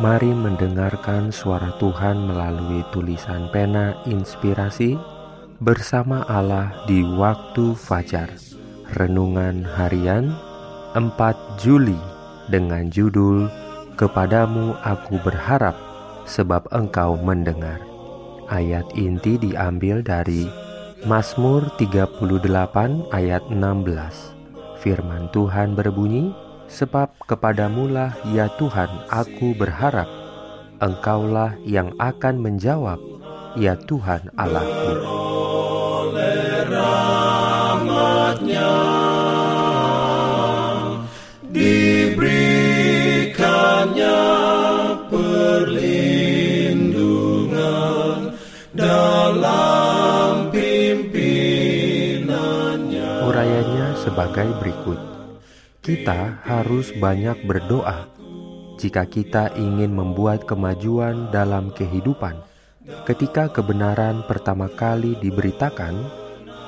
Mari mendengarkan suara Tuhan melalui tulisan pena inspirasi bersama Allah di waktu fajar. Renungan harian 4 Juli dengan judul Kepadamu aku berharap sebab engkau mendengar. Ayat inti diambil dari Mazmur 38 ayat 16. Firman Tuhan berbunyi, Sebab kepadamulah ya Tuhan aku berharap. Engkaulah yang akan menjawab Ya Tuhan Allahku. Diberikannya perlindungan dalam pimpinannya. Urayanya sebagai berikut Kita harus banyak berdoa jika kita ingin membuat kemajuan dalam kehidupan. Ketika kebenaran pertama kali diberitakan,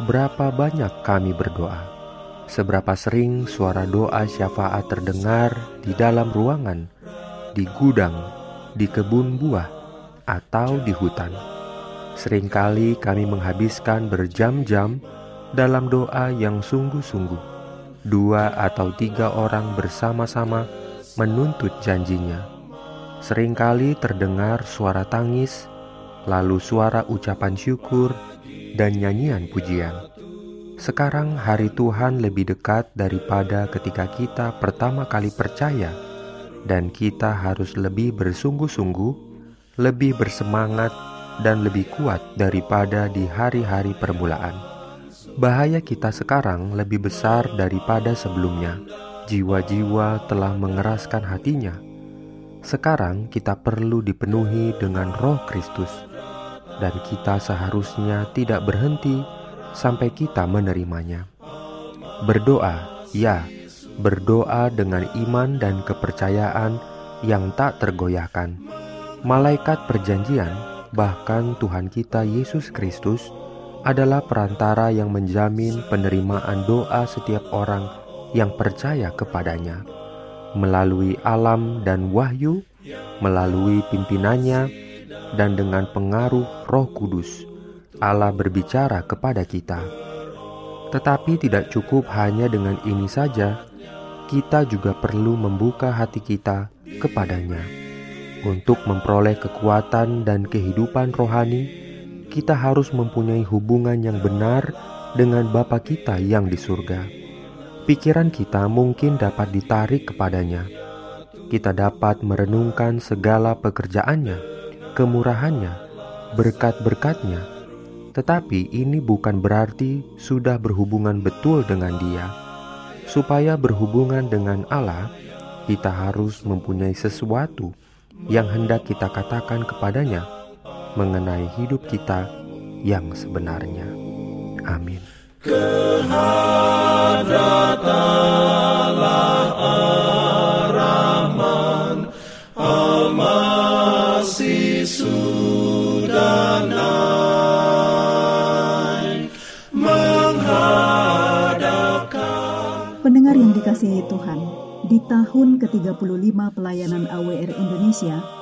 berapa banyak kami berdoa? Seberapa sering suara doa syafaat terdengar di dalam ruangan, di gudang, di kebun buah, atau di hutan? Seringkali kami menghabiskan berjam-jam dalam doa yang sungguh-sungguh. Dua atau tiga orang bersama-sama menuntut janjinya. Seringkali terdengar suara tangis, lalu suara ucapan syukur, dan nyanyian pujian. Sekarang hari Tuhan lebih dekat daripada ketika kita pertama kali percaya, dan kita harus lebih bersungguh-sungguh, lebih bersemangat, dan lebih kuat daripada di hari-hari permulaan. Bahaya kita sekarang lebih besar daripada sebelumnya jiwa-jiwa telah mengeraskan hatinya. Sekarang kita perlu dipenuhi dengan Roh Kristus, dan kita seharusnya tidak berhenti sampai kita menerimanya. Berdoa, ya, berdoa dengan iman dan kepercayaan yang tak tergoyahkan. Malaikat Perjanjian, bahkan Tuhan kita Yesus Kristus, adalah perantara yang menjamin penerimaan doa setiap orang yang percaya kepadanya melalui alam dan wahyu, melalui pimpinannya, dan dengan pengaruh Roh Kudus. Allah berbicara kepada kita, tetapi tidak cukup hanya dengan ini saja. Kita juga perlu membuka hati kita kepadanya untuk memperoleh kekuatan dan kehidupan rohani. Kita harus mempunyai hubungan yang benar dengan Bapa kita yang di surga pikiran kita mungkin dapat ditarik kepadanya. Kita dapat merenungkan segala pekerjaannya, kemurahannya, berkat-berkatnya. Tetapi ini bukan berarti sudah berhubungan betul dengan dia. Supaya berhubungan dengan Allah, kita harus mempunyai sesuatu yang hendak kita katakan kepadanya mengenai hidup kita yang sebenarnya. Amin. Pendengar yang dikasihi Tuhan, di tahun ke-35 pelayanan AWR Indonesia,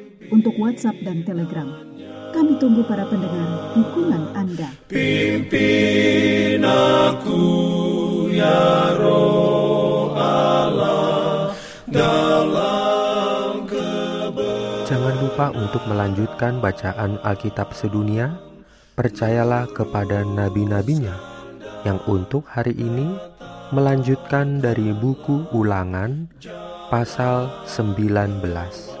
untuk WhatsApp dan Telegram. Kami tunggu para pendengar dukungan Anda. Pimpin aku ya roh Allah dalam Jangan lupa lupa untuk melanjutkan bacaan Alkitab sedunia, percayalah kepada nabi-nabinya yang untuk hari ini melanjutkan dari buku ulangan pasal 19.